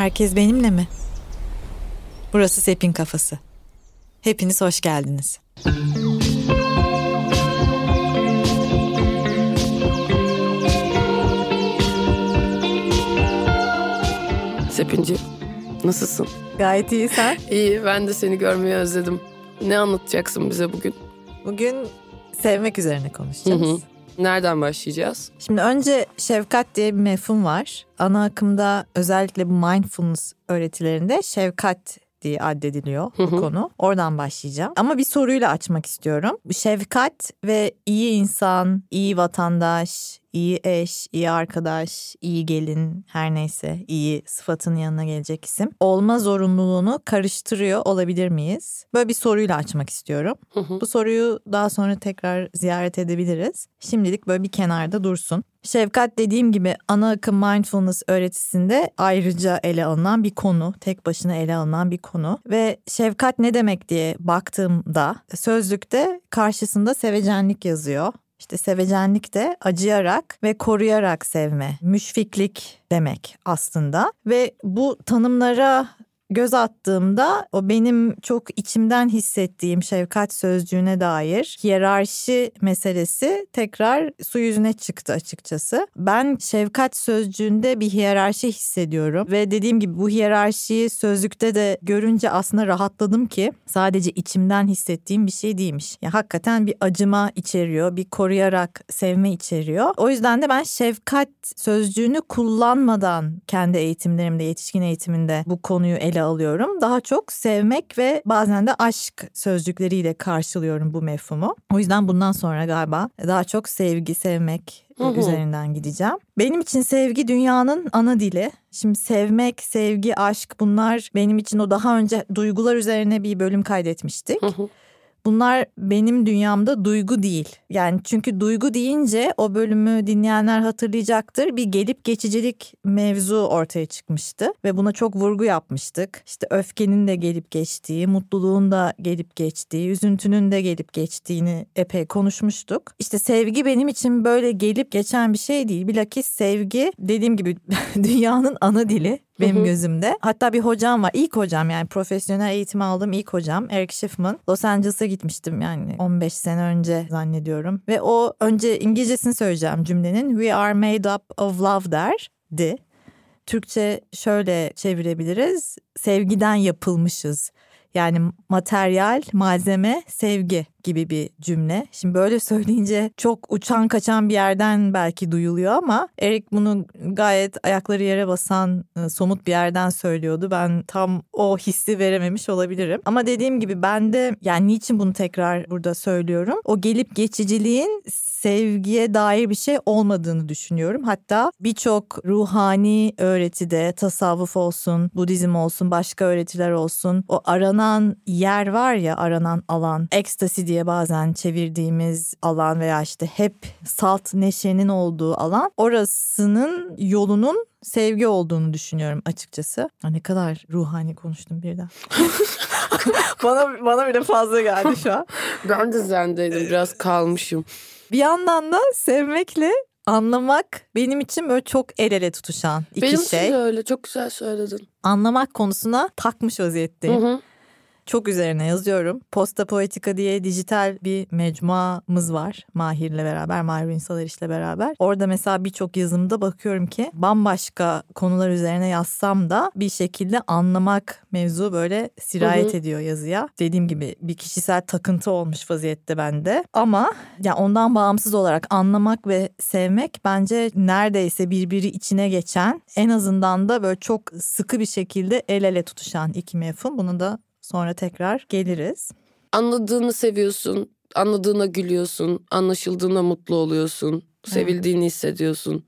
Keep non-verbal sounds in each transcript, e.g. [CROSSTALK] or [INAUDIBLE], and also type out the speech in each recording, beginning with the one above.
Herkes benimle mi? Burası Sepin Kafası. Hepiniz hoş geldiniz. Sepinci, nasılsın? Gayet iyi sen. [LAUGHS] İyi, ben de seni görmeyi özledim. Ne anlatacaksın bize bugün? Bugün sevmek üzerine konuşacağız. Hı hı. Nereden başlayacağız? Şimdi önce şefkat diye bir mefhum var. Ana akımda özellikle bu mindfulness öğretilerinde şefkat diye addediliyor bu konu. Oradan başlayacağım. Ama bir soruyla açmak istiyorum. Şefkat ve iyi insan, iyi vatandaş, iyi eş, iyi arkadaş, iyi gelin her neyse iyi sıfatın yanına gelecek isim. Olma zorunluluğunu karıştırıyor olabilir miyiz? Böyle bir soruyla açmak istiyorum. Hı hı. Bu soruyu daha sonra tekrar ziyaret edebiliriz. Şimdilik böyle bir kenarda dursun. Şefkat dediğim gibi ana akım mindfulness öğretisinde ayrıca ele alınan bir konu. Tek başına ele alınan bir konu. Ve şefkat ne demek diye baktığımda sözlükte karşısında sevecenlik yazıyor. İşte sevecenlik de acıyarak ve koruyarak sevme, müşfiklik demek aslında. Ve bu tanımlara göz attığımda o benim çok içimden hissettiğim şefkat sözcüğüne dair hiyerarşi meselesi tekrar su yüzüne çıktı açıkçası. Ben şefkat sözcüğünde bir hiyerarşi hissediyorum ve dediğim gibi bu hiyerarşiyi sözlükte de görünce aslında rahatladım ki sadece içimden hissettiğim bir şey değilmiş. Ya hakikaten bir acıma içeriyor, bir koruyarak sevme içeriyor. O yüzden de ben şefkat sözcüğünü kullanmadan kendi eğitimlerimde, yetişkin eğitiminde bu konuyu ele alıyorum. Daha çok sevmek ve bazen de aşk sözcükleriyle karşılıyorum bu mefhumu. O yüzden bundan sonra galiba daha çok sevgi, sevmek üzerinden gideceğim. Benim için sevgi dünyanın ana dili. Şimdi sevmek, sevgi, aşk bunlar benim için o daha önce duygular üzerine bir bölüm kaydetmiştik. Hı hı. Bunlar benim dünyamda duygu değil. Yani çünkü duygu deyince o bölümü dinleyenler hatırlayacaktır. Bir gelip geçicilik mevzu ortaya çıkmıştı ve buna çok vurgu yapmıştık. İşte öfkenin de gelip geçtiği, mutluluğun da gelip geçtiği, üzüntünün de gelip geçtiğini epey konuşmuştuk. İşte sevgi benim için böyle gelip geçen bir şey değil. Bilakis sevgi dediğim gibi [LAUGHS] dünyanın ana dili benim Hı hı. gözümde. Hatta bir hocam var. İlk hocam yani profesyonel eğitim aldığım ilk hocam Eric Schiffman. Los Angeles'a gitmiştim yani 15 sene önce zannediyorum. Ve o önce İngilizcesini söyleyeceğim cümlenin. We are made up of love derdi. Türkçe şöyle çevirebiliriz. Sevgiden yapılmışız. Yani materyal, malzeme, sevgi gibi bir cümle. Şimdi böyle söyleyince çok uçan kaçan bir yerden belki duyuluyor ama Eric bunu gayet ayakları yere basan e, somut bir yerden söylüyordu. Ben tam o hissi verememiş olabilirim. Ama dediğim gibi ben de yani niçin bunu tekrar burada söylüyorum? O gelip geçiciliğin sevgiye dair bir şey olmadığını düşünüyorum. Hatta birçok ruhani öğretide tasavvuf olsun, Budizm olsun, başka öğretiler olsun o aranan yer var ya aranan alan, ekstasi diye bazen çevirdiğimiz alan veya işte hep salt neşenin olduğu alan orasının yolunun sevgi olduğunu düşünüyorum açıkçası. Ha, ne kadar ruhani konuştum birden. [LAUGHS] bana bana bile fazla geldi şu an. [LAUGHS] Ben de sendeydim, biraz kalmışım. Bir yandan da sevmekle anlamak benim için böyle çok el ele tutuşan iki Benim şey. için de öyle, çok güzel söyledin. Anlamak konusuna takmış Hı vaziyetteyim. hı. Çok üzerine yazıyorum. Posta Poetika diye dijital bir mecmuamız var. Mahir'le beraber, Mahir Ünsalar işle beraber. Orada mesela birçok yazımda bakıyorum ki bambaşka konular üzerine yazsam da bir şekilde anlamak mevzu böyle sirayet Hı hı. ediyor yazıya. Dediğim gibi bir kişisel takıntı olmuş vaziyette bende. Ama ya ondan bağımsız olarak anlamak ve sevmek bence neredeyse birbiri içine geçen en azından da böyle çok sıkı bir şekilde el ele tutuşan iki mefhum. Bunu da sonra tekrar geliriz. Anladığını seviyorsun, anladığına gülüyorsun, anlaşıldığına mutlu oluyorsun, sevildiğini hissediyorsun.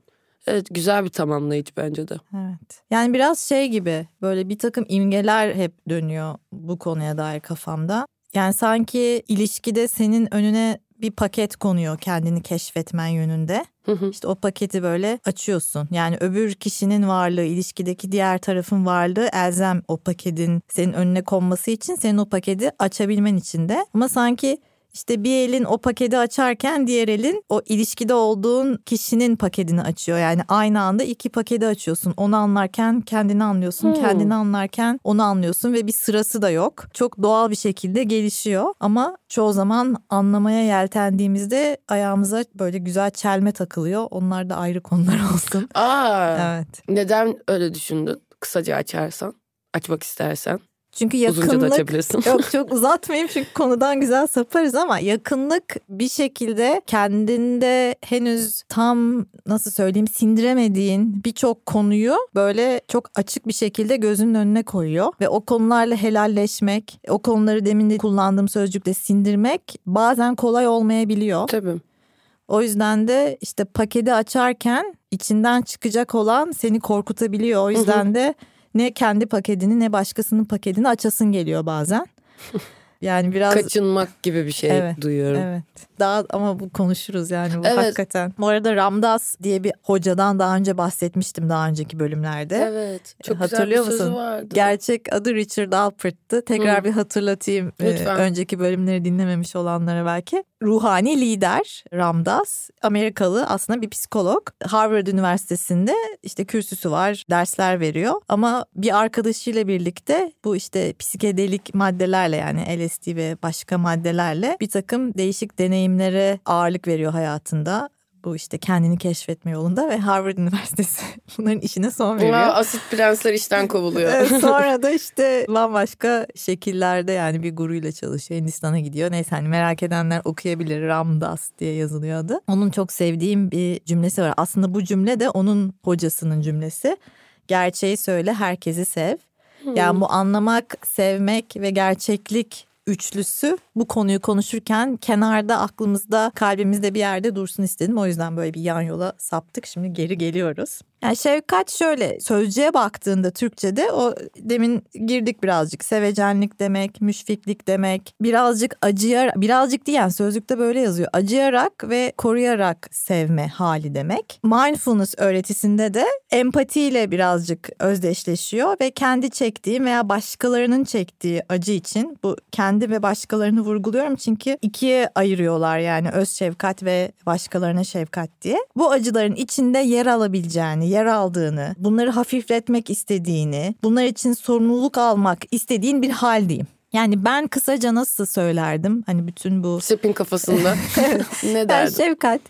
Evet güzel bir tamamlayıcı bence de. Evet. Yani biraz şey gibi böyle bir takım imgeler hep dönüyor bu konuya dair kafamda. Yani sanki ilişkide senin önüne bir paket konuyor kendini keşfetmen yönünde. Hı hı. İşte o paketi böyle açıyorsun. Yani öbür kişinin varlığı, ilişkideki diğer tarafın varlığı elzem o paketin senin önüne konması için senin o paketi açabilmen için de. Ama sanki işte bir elin o paketi açarken diğer elin o ilişkide olduğun kişinin paketini açıyor. Yani aynı anda iki paketi açıyorsun. Onu anlarken kendini anlıyorsun. Hmm. Kendini anlarken onu anlıyorsun ve bir sırası da yok. Çok doğal bir şekilde gelişiyor. Ama çoğu zaman anlamaya yeltendiğimizde ayağımıza böyle güzel çelme takılıyor. Onlar da ayrı konular [LAUGHS] olsun. Aa, Evet. neden öyle düşündün? Kısaca açarsan, açmak istersen. Çünkü yakınlık. Yok çok uzatmayayım çünkü konudan güzel saparız ama yakınlık bir şekilde kendinde henüz tam nasıl söyleyeyim sindiremediğin birçok konuyu böyle çok açık bir şekilde gözünün önüne koyuyor ve o konularla helalleşmek, o konuları demin de kullandığım sözcükle sindirmek bazen kolay olmayabiliyor. Tabii. O yüzden de işte paketi açarken içinden çıkacak olan seni korkutabiliyor. O yüzden de ne kendi paketini ne başkasının paketini açasın geliyor bazen. [LAUGHS] Yani biraz Kaçınmak gibi bir şey Evet, duyuyorum. evet. Daha ama bu konuşuruz yani bu Evet. hakikaten. Bu arada Ramdas diye bir hocadan daha önce bahsetmiştim daha önceki bölümlerde. Evet. Çok Hatırlıyor güzel bir sözü musun? vardı. Gerçek adı Richard Alpert'tı. Tekrar Hı. bir hatırlatayım e, Lütfen. önceki bölümleri dinlememiş olanlara belki. Ruhani lider Ramdas, Amerikalı aslında bir psikolog. Harvard Üniversitesi'nde işte kürsüsü var, dersler veriyor. Ama bir arkadaşıyla birlikte bu işte psikedelik maddelerle yani LSD ve başka maddelerle bir takım değişik deneyimlere ağırlık veriyor hayatında. Bu işte kendini keşfetme yolunda ve Harvard [LAUGHS] Üniversitesi bunların işine son veriyor. Aa, asit prensler işten kovuluyor. [LAUGHS] Sonra da işte bambaşka şekillerde yani bir guruyla çalışıyor. Hindistan'a gidiyor. Neyse hani merak edenler okuyabilir. Ramdas diye yazılıyor adı. Onun çok sevdiğim bir cümlesi var. Aslında bu cümle de onun hocasının cümlesi. Gerçeği söyle, herkesi sev. Yani bu anlamak, sevmek ve gerçeklik üçlüsü bu konuyu konuşurken kenarda aklımızda kalbimizde bir yerde dursun istedim. O yüzden böyle bir yan yola saptık. Şimdi geri geliyoruz. Yani şefkat şöyle sözcüğe baktığında Türkçe'de o demin girdik birazcık sevecenlik demek, müşfiklik demek, birazcık acıyar birazcık diyen sözlükte böyle yazıyor. Acıyarak ve koruyarak sevme hali demek. Mindfulness öğretisinde de empatiyle birazcık özdeşleşiyor ve kendi çektiği veya başkalarının çektiği acı için bu kendi ve başkalarını vurguluyorum çünkü ikiye ayırıyorlar yani öz şefkat ve başkalarına şefkat diye. Bu acıların içinde yer alabileceğini, yer aldığını, bunları hafifletmek istediğini, bunlar için sorumluluk almak istediğin bir hal diyeyim. Yani ben kısaca nasıl söylerdim hani bütün bu Sipin kafasında. [LAUGHS] [LAUGHS] ne yani derdin? şefkat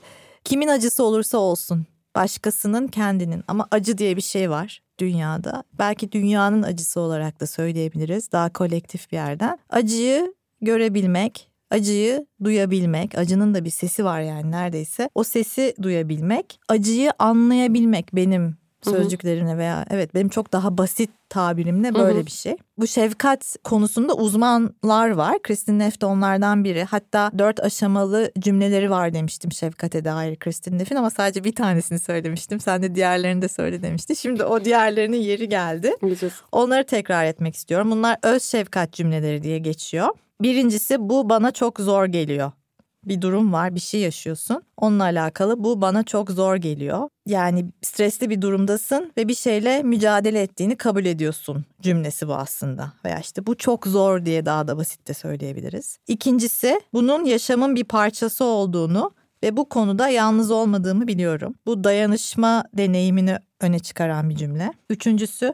kimin acısı olursa olsun başkasının kendinin ama acı diye bir şey var dünyada. Belki dünyanın acısı olarak da söyleyebiliriz daha kolektif bir yerden. Acıyı görebilmek, acıyı duyabilmek, acının da bir sesi var yani neredeyse. O sesi duyabilmek, acıyı anlayabilmek benim. Sözcüklerine veya evet benim çok daha basit tabirimle böyle bir şey. Bu şefkat konusunda uzmanlar var. Kristin Neff de onlardan biri. Hatta dört aşamalı cümleleri var demiştim şefkate dair Kristin Neff'in ama sadece bir tanesini söylemiştim. Sen de diğerlerini de söyle demişti. Şimdi o diğerlerinin yeri geldi. Güzel. Onları tekrar etmek istiyorum. Bunlar öz şefkat cümleleri diye geçiyor. Birincisi bu bana çok zor geliyor. Bir durum var, bir şey yaşıyorsun. Onunla alakalı bu bana çok zor geliyor. Yani stresli bir durumdasın ve bir şeyle mücadele ettiğini kabul ediyorsun cümlesi bu aslında. Veya işte bu çok zor diye daha da basit de söyleyebiliriz. İkincisi bunun yaşamın bir parçası olduğunu ve bu konuda yalnız olmadığımı biliyorum. Bu dayanışma deneyimini öne çıkaran bir cümle. Üçüncüsü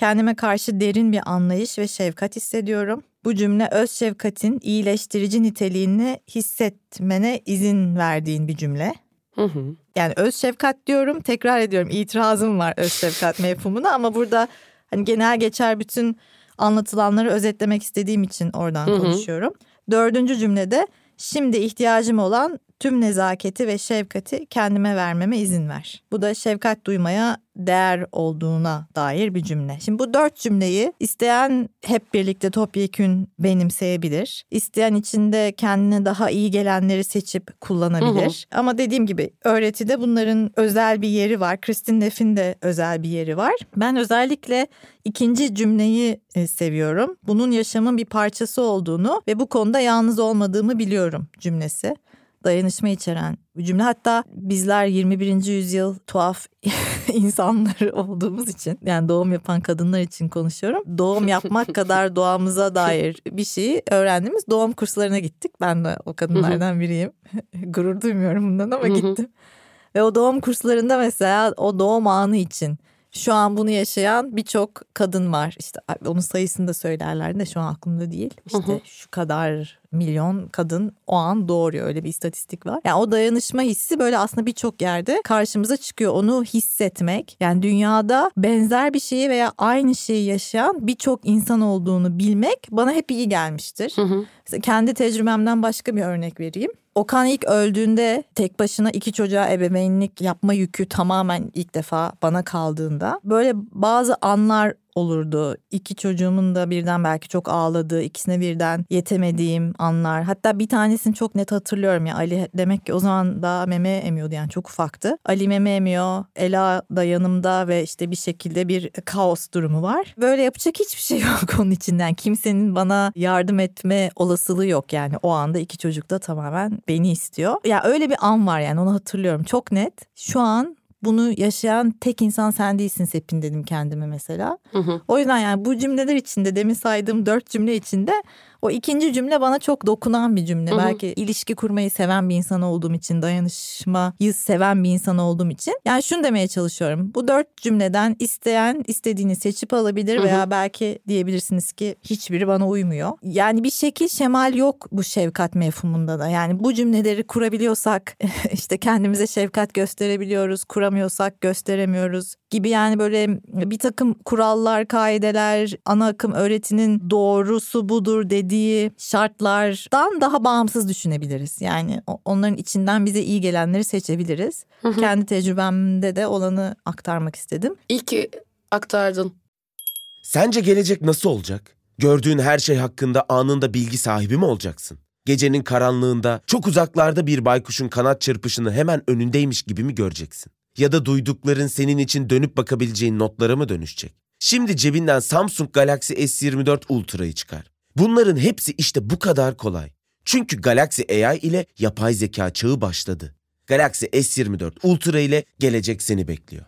kendime karşı derin bir anlayış ve şefkat hissediyorum. Bu cümle öz şefkatin iyileştirici niteliğini hissetmene izin verdiğin bir cümle. Hı hı. Yani öz şefkat diyorum tekrar ediyorum itirazım var öz şefkat mefhumuna ama burada hani genel geçer bütün anlatılanları özetlemek istediğim için oradan Hı hı. konuşuyorum. Dördüncü cümlede şimdi ihtiyacım olan tüm nezaketi ve şefkati kendime vermeme izin ver. Bu da şefkat duymaya değer olduğuna dair bir cümle. Şimdi bu dört cümleyi isteyen hep birlikte topyekün benimseyebilir. İsteyen içinde kendine daha iyi gelenleri seçip kullanabilir. Ama dediğim gibi öğretide bunların özel bir yeri var. Kristin Neff'in de özel bir yeri var. Ben özellikle ikinci cümleyi e, seviyorum. Bunun yaşamın bir parçası olduğunu ve bu konuda yalnız olmadığımı biliyorum cümlesi dayanışma içeren bir cümle. Hatta bizler 21. yüzyıl tuhaf [LAUGHS] insanları olduğumuz için yani doğum yapan kadınlar için konuşuyorum. Doğum yapmak [LAUGHS] kadar doğamıza dair bir şeyi öğrendiğimiz doğum kurslarına gittik. Ben de o kadınlardan biriyim. [LAUGHS] Gurur duymuyorum bundan ama gittim. Ve o doğum kurslarında mesela o doğum anı için şu an bunu yaşayan birçok kadın var. İşte onun sayısını da söylerler de şu an aklımda değil. İşte hı. şu kadar milyon kadın o an doğuruyor öyle bir istatistik var. Yani o dayanışma hissi böyle aslında birçok yerde karşımıza çıkıyor. Onu hissetmek yani dünyada benzer bir şeyi veya aynı şeyi yaşayan birçok insan olduğunu bilmek bana hep iyi gelmiştir. Hı hı. Kendi tecrübemden başka bir örnek vereyim. Okan ilk öldüğünde tek başına iki çocuğa ebeveynlik yapma yükü tamamen ilk defa bana kaldığında böyle bazı anlar olurdu. İki çocuğumun da birden belki çok ağladığı, ikisine birden yetemediğim anlar. Hatta bir tanesini çok net hatırlıyorum ya Ali demek ki o zaman daha meme emiyordu yani çok ufaktı. Ali meme emiyor, Ela da yanımda ve işte bir şekilde bir kaos durumu var. Böyle yapacak hiçbir şey [LAUGHS] yok onun içinden. Kimsenin bana yardım etme olasılığı yok yani o anda iki çocuk da tamamen beni istiyor. Ya öyle bir an var yani onu hatırlıyorum çok net. Şu an bunu yaşayan tek insan sen değilsin Sepin dedim kendime mesela. Hı hı. O yüzden yani bu cümleler içinde demin saydığım dört cümle içinde o ikinci cümle bana çok dokunan bir cümle. Hı hı. Belki ilişki kurmayı seven bir insan olduğum için, dayanışmayı seven bir insan olduğum için. Yani şunu demeye çalışıyorum. Bu dört cümleden isteyen istediğini seçip alabilir Hı hı. veya belki diyebilirsiniz ki hiçbiri bana uymuyor. Yani bir şekil şemal yok bu şefkat mefhumunda da. Yani bu cümleleri kurabiliyorsak [LAUGHS] işte kendimize şefkat gösterebiliyoruz, kuramıyorsak gösteremiyoruz gibi yani böyle bir takım kurallar, kaideler, ana akım öğretinin doğrusu budur dediği şartlardan daha bağımsız düşünebiliriz. Yani onların içinden bize iyi gelenleri seçebiliriz. Hı hı. Kendi tecrübemde de olanı aktarmak istedim. İyi ki aktardın. Sence gelecek nasıl olacak? Gördüğün her şey hakkında anında bilgi sahibi mi olacaksın? Gecenin karanlığında çok uzaklarda bir baykuşun kanat çırpışını hemen önündeymiş gibi mi göreceksin? Ya da duydukların senin için dönüp bakabileceğin notlara mı dönüşecek? Şimdi cebinden Samsung Galaxy S24 Ultra'yı çıkar. Bunların hepsi işte bu kadar kolay. Çünkü Galaxy AI ile yapay zeka çağı başladı. Galaxy S24 Ultra ile gelecek seni bekliyor.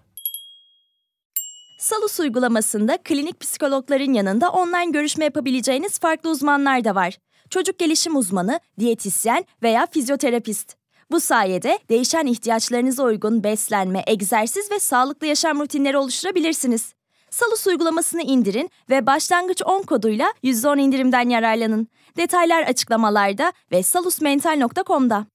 Salus uygulamasında klinik psikologların yanında online görüşme yapabileceğiniz farklı uzmanlar da var. Çocuk gelişim uzmanı, diyetisyen veya fizyoterapist. Bu sayede değişen ihtiyaçlarınıza uygun beslenme, egzersiz ve sağlıklı yaşam rutinleri oluşturabilirsiniz. Salus uygulamasını indirin ve başlangıç 10 koduyla %10 indirimden yararlanın. Detaylar açıklamalarda ve salusmental.com'da.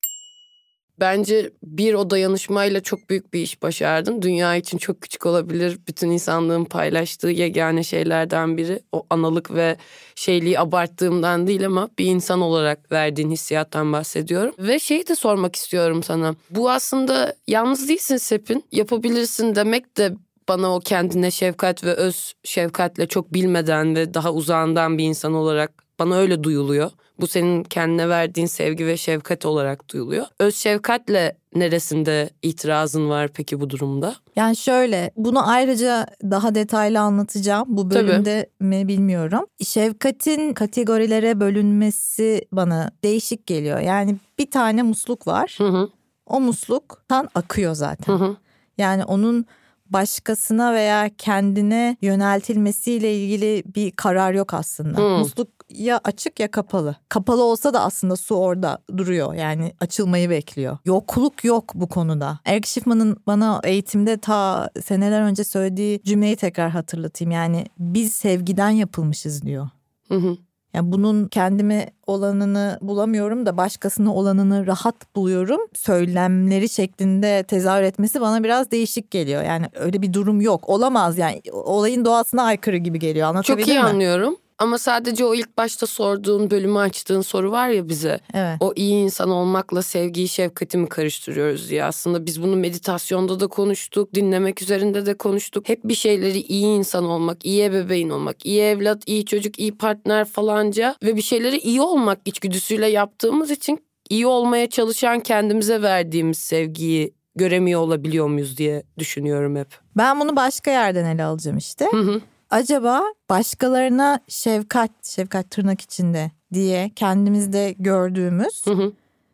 Bence bir o dayanışmayla çok büyük bir iş başardın. Dünya için çok küçük olabilir. Bütün insanlığın paylaştığı yegane şeylerden biri. O analık ve şeyliği abarttığımdan değil ama bir insan olarak verdiğin hissiyattan bahsediyorum. Ve şeyi de sormak istiyorum sana. Bu aslında yalnız değilsin Sepin. Yapabilirsin demek de bana o kendine şefkat ve öz şefkatle çok bilmeden ve daha uzağından bir insan olarak bana öyle duyuluyor. Bu senin kendine verdiğin sevgi ve şefkat olarak duyuluyor. Öz şefkatle neresinde itirazın var peki bu durumda? Yani şöyle bunu ayrıca daha detaylı anlatacağım. Bu Tabii. bölümde mi bilmiyorum. Şefkatin kategorilere bölünmesi bana değişik geliyor. Yani bir tane musluk var. Hı hı O musluktan akıyor zaten. hı hı. Yani onun başkasına veya kendine yöneltilmesiyle ilgili bir karar yok aslında. Hmm. Musluk ya açık ya kapalı. Kapalı olsa da aslında su orada duruyor. Yani açılmayı bekliyor. Yokluk yok bu konuda. Eric Schiffman'ın bana eğitimde ta seneler önce söylediği cümleyi tekrar hatırlatayım. Yani biz sevgiden yapılmışız diyor. Hı hı. Yani bunun kendime olanını bulamıyorum da başkasına olanını rahat buluyorum. Söylemleri şeklinde tezahür etmesi bana biraz değişik geliyor. Yani öyle bir durum yok. Olamaz yani olayın doğasına aykırı gibi geliyor. Çok iyi mi? anlıyorum. Ama sadece o ilk başta sorduğun bölümü açtığın soru var ya bize. Evet. O iyi insan olmakla sevgiyi, şefkati mi karıştırıyoruz diye. Aslında biz bunu meditasyonda da konuştuk, dinlemek üzerinde de konuştuk. Hep bir şeyleri iyi insan olmak, iyi ebeveyn olmak, iyi evlat, iyi çocuk, iyi partner falanca ve bir şeyleri iyi olmak içgüdüsüyle yaptığımız için iyi olmaya çalışan kendimize verdiğimiz sevgiyi göremiyor olabiliyor muyuz diye düşünüyorum hep. Ben bunu başka yerden ele alacağım işte. Hı hı. Acaba başkalarına şefkat, şefkat tırnak içinde diye kendimizde gördüğümüz Hı hı.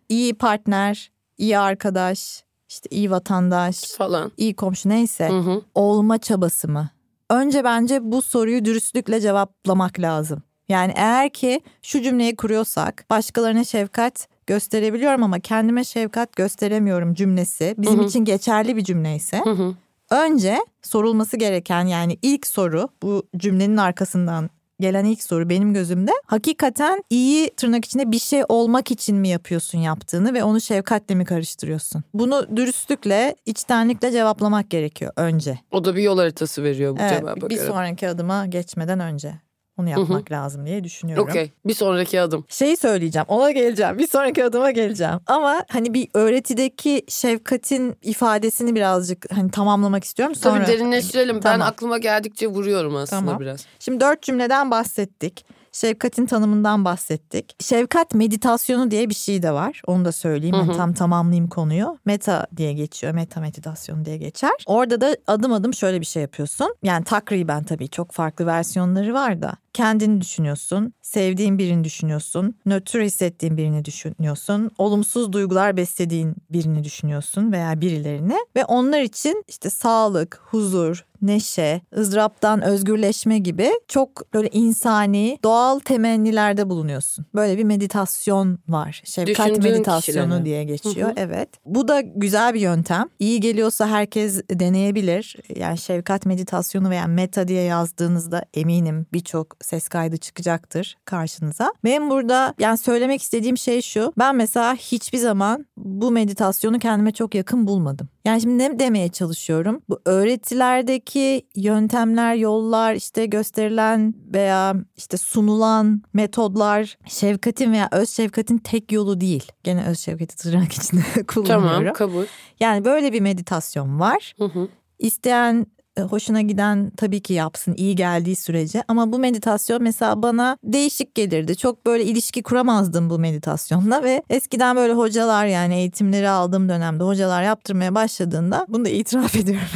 iyi partner, iyi arkadaş, işte iyi vatandaş, Falan. iyi komşu neyse Hı hı. olma çabası mı? Önce bence bu soruyu dürüstlükle cevaplamak lazım. Yani eğer ki şu cümleyi kuruyorsak başkalarına şefkat gösterebiliyorum ama kendime şefkat gösteremiyorum cümlesi bizim Hı hı. için geçerli bir cümleyse Hı hı. Önce sorulması gereken yani ilk soru bu cümlenin arkasından gelen ilk soru benim gözümde hakikaten iyi tırnak içinde bir şey olmak için mi yapıyorsun yaptığını ve onu şefkatle mi karıştırıyorsun? Bunu dürüstlükle, içtenlikle cevaplamak gerekiyor önce. O da bir yol haritası veriyor bu Evet, cevaba bir göre. sonraki adıma geçmeden önce. Onu yapmak lazım diye düşünüyorum. Okey. Bir sonraki adım. Şeyi söyleyeceğim ona geleceğim bir sonraki adıma geleceğim ama hani bir öğretideki şefkatin ifadesini birazcık hani tamamlamak istiyorum sonra. Tabii derinleştirelim. Ben Tamam. aklıma geldikçe vuruyorum aslında Tamam. biraz. Şimdi dört cümleden bahsettik. Şefkatin tanımından bahsettik. Şefkat meditasyonu diye bir şey de var. Onu da söyleyeyim. Hı Hani hı. tam tamamlayayım konuyu. Meta diye geçiyor. Meta meditasyonu diye geçer. Orada da adım adım şöyle bir şey yapıyorsun. Yani takriben tabii çok farklı versiyonları var da. Kendini düşünüyorsun. Sevdiğin birini düşünüyorsun. Nötr hissettiğin birini düşünüyorsun. Olumsuz duygular beslediğin birini düşünüyorsun veya birilerini. Ve onlar için işte sağlık, huzur, neşe, ızdıraptan özgürleşme gibi çok böyle insani, doğal temennilerde bulunuyorsun. Böyle bir meditasyon var. Şefkat Düşündüğün meditasyonu kişilere. diye geçiyor. Hı hı. Evet. Bu da güzel bir yöntem. İyi geliyorsa herkes deneyebilir. Yani şefkat meditasyonu veya meta diye yazdığınızda eminim birçok ses kaydı çıkacaktır karşınıza. Benim burada yani söylemek istediğim şey şu. Ben mesela hiçbir zaman bu meditasyonu kendime çok yakın bulmadım. Yani şimdi ne demeye çalışıyorum? Bu öğretilerdeki yöntemler, yollar, işte gösterilen veya işte sunulan metodlar şefkatin veya öz şefkatin tek yolu değil. Gene öz şefkati tırnak içinde [LAUGHS] kullanıyorum. Tamam kabul. Yani böyle bir meditasyon var. Hı hı. İsteyen hoşuna giden tabii ki yapsın iyi geldiği sürece ama bu meditasyon mesela bana değişik gelirdi. Çok böyle ilişki kuramazdım bu meditasyonla ve eskiden böyle hocalar yani eğitimleri aldığım dönemde hocalar yaptırmaya başladığında bunu da itiraf [LAUGHS] ediyorum.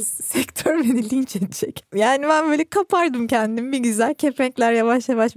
[LAUGHS] Sektör beni linç edecek. Yani ben böyle kapardım kendim bir güzel kepenkler yavaş yavaş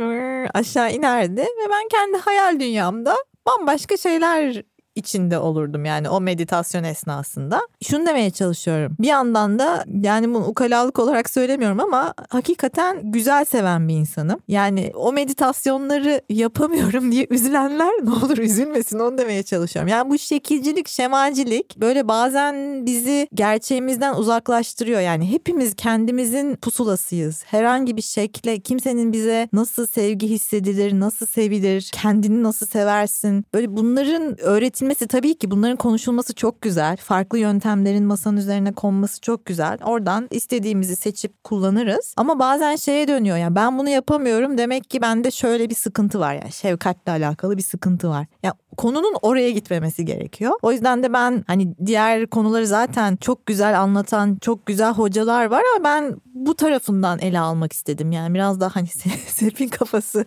aşağı inerdi ve ben kendi hayal dünyamda bambaşka şeyler içinde olurdum yani o meditasyon esnasında. Şunu demeye çalışıyorum. Bir yandan da yani bunu ukalalık olarak söylemiyorum ama hakikaten güzel seven bir insanım. Yani o meditasyonları yapamıyorum diye üzülenler ne olur üzülmesin onu demeye çalışıyorum. Yani bu şekilcilik, şemacilik böyle bazen bizi gerçeğimizden uzaklaştırıyor. Yani hepimiz kendimizin pusulasıyız. Herhangi bir şekle kimsenin bize nasıl sevgi hissedilir, nasıl sevilir, kendini nasıl seversin. Böyle bunların öğretilmesi tabii ki bunların konuşulması çok güzel. Farklı yöntemlerin masanın üzerine konması çok güzel. Oradan istediğimizi seçip kullanırız. Ama bazen şeye dönüyor ya ben bunu yapamıyorum demek ki bende şöyle bir sıkıntı var yani şefkatle alakalı bir sıkıntı var. Ya konunun oraya gitmemesi gerekiyor. O yüzden de ben hani diğer konuları zaten çok güzel anlatan çok güzel hocalar var ama ben bu tarafından ele almak istedim. Yani biraz daha hani [LAUGHS] Serpin kafası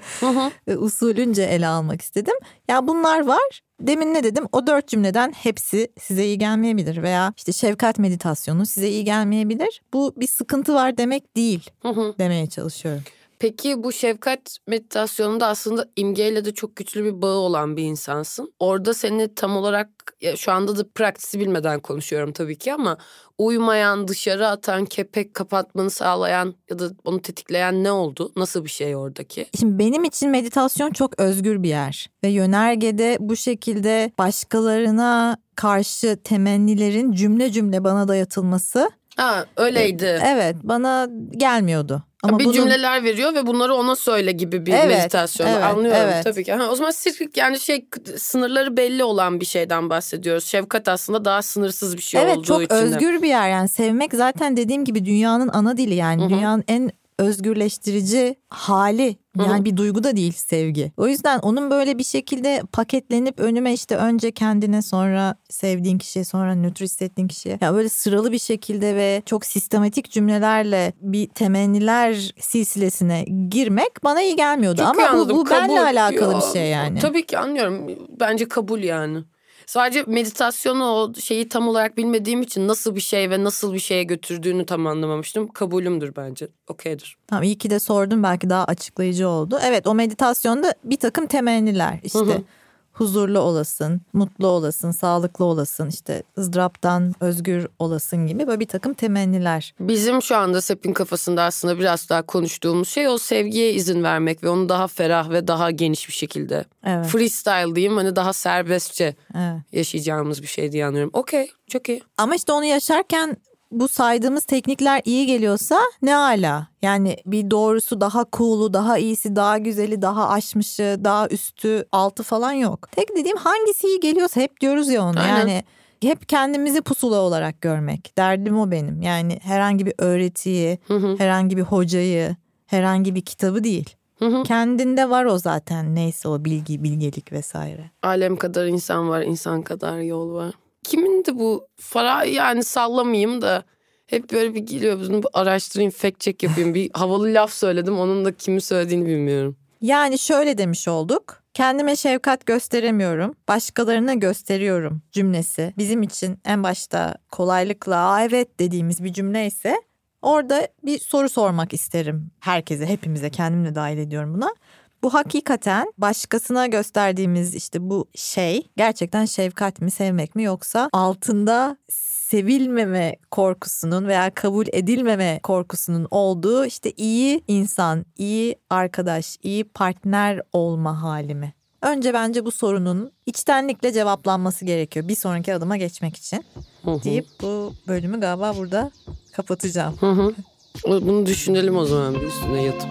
e, usulünce ele almak istedim. Ya bunlar var. Demin ne dedim? O dört cümleden hepsi size iyi gelmeyebilir veya işte şefkat meditasyonu size iyi gelmeyebilir. Bu bir sıkıntı var demek değil Hı hı. demeye çalışıyorum. Peki bu şefkat meditasyonunda aslında imgeyle de çok güçlü bir bağı olan bir insansın. Orada seni tam olarak ya şu anda da praktisi bilmeden konuşuyorum tabii ki ama uymayan, dışarı atan, kepek kapatmanı sağlayan ya da onu tetikleyen ne oldu? Nasıl bir şey oradaki? Şimdi benim için meditasyon çok özgür bir yer ve yönergede bu şekilde başkalarına karşı temennilerin cümle cümle bana dayatılması Ha öyleydi. evet bana gelmiyordu. Ama bir bunun- cümleler veriyor ve bunları ona söyle gibi bir Evet, meditasyon. evet, Anlıyorum evet. tabii ki. Ha, o zaman sirk yani şey sınırları belli olan bir şeyden bahsediyoruz. Şefkat aslında daha sınırsız bir şey evet olduğu çok için de. özgür bir yer yani sevmek zaten dediğim gibi dünyanın ana dili yani Hı hı. dünyanın en özgürleştirici hali yani bir duygu da değil sevgi. O yüzden onun böyle bir şekilde paketlenip önüme işte önce kendine sonra sevdiğin kişiye sonra nötr hissettiğin kişiye ya böyle sıralı bir şekilde ve çok sistematik cümlelerle bir temenniler silsilesine girmek bana iyi gelmiyordu Çok ama bu, bu benle Kabul. alakalı Yo, bir şey yani. Tabii ki anlıyorum. Bence kabul yani. Sadece meditasyonu o şeyi tam olarak bilmediğim için nasıl bir şey ve nasıl bir şeye götürdüğünü tam anlamamıştım. Kabulümdür bence. Okeydir. Tamam iyi ki de sordum belki daha açıklayıcı oldu. Evet o meditasyonda bir takım temenniler işte Hı hı. Huzurlu olasın, mutlu olasın, sağlıklı olasın, işte ızdıraptan özgür olasın gibi böyle bir takım temenniler. Bizim şu anda Sep'in kafasında aslında biraz daha konuştuğumuz şey o sevgiye izin vermek ve onu daha ferah ve daha geniş bir şekilde. Evet. Freestyle diyeyim hani daha serbestçe evet. yaşayacağımız bir şey diye anlıyorum. Okey çok iyi. Ama işte onu yaşarken bu saydığımız teknikler iyi geliyorsa ne ala. Yani bir doğrusu daha cool'u, daha iyisi, daha güzeli, daha aşmışı, daha üstü, altı falan yok. Tek dediğim hangisi iyi geliyorsa hep diyoruz ya onu. Aynen. Yani hep kendimizi pusula olarak görmek. Derdim o benim. Yani herhangi bir öğretiyi, Hı hı. herhangi bir hocayı, herhangi bir kitabı değil. Hı hı. Kendinde var o zaten neyse o bilgi, bilgelik vesaire. Alem kadar insan var, insan kadar yol var. Kimindi bu? Fara yani sallamayayım da hep böyle bir geliyor. Bunu bir araştırayım, fact check yapayım. Bir havalı laf söyledim. Onun da kimi söylediğini bilmiyorum. Yani şöyle demiş olduk. Kendime şefkat gösteremiyorum, başkalarına gösteriyorum cümlesi. Bizim için en başta kolaylıkla "Aa, evet dediğimiz bir cümle ise orada bir soru sormak isterim herkese, hepimize, kendimi de dahil ediyorum buna. Bu hakikaten başkasına gösterdiğimiz işte bu şey gerçekten şefkat mi, sevmek mi yoksa altında sevilmeme korkusunun veya kabul edilmeme korkusunun olduğu işte iyi insan, iyi arkadaş, iyi partner olma hali mi? Önce bence bu sorunun içtenlikle cevaplanması gerekiyor bir sonraki adıma geçmek için Hı hı. deyip bu bölümü galiba burada kapatacağım. Hı hı. Bunu düşünelim o zaman bir üstüne yatıp.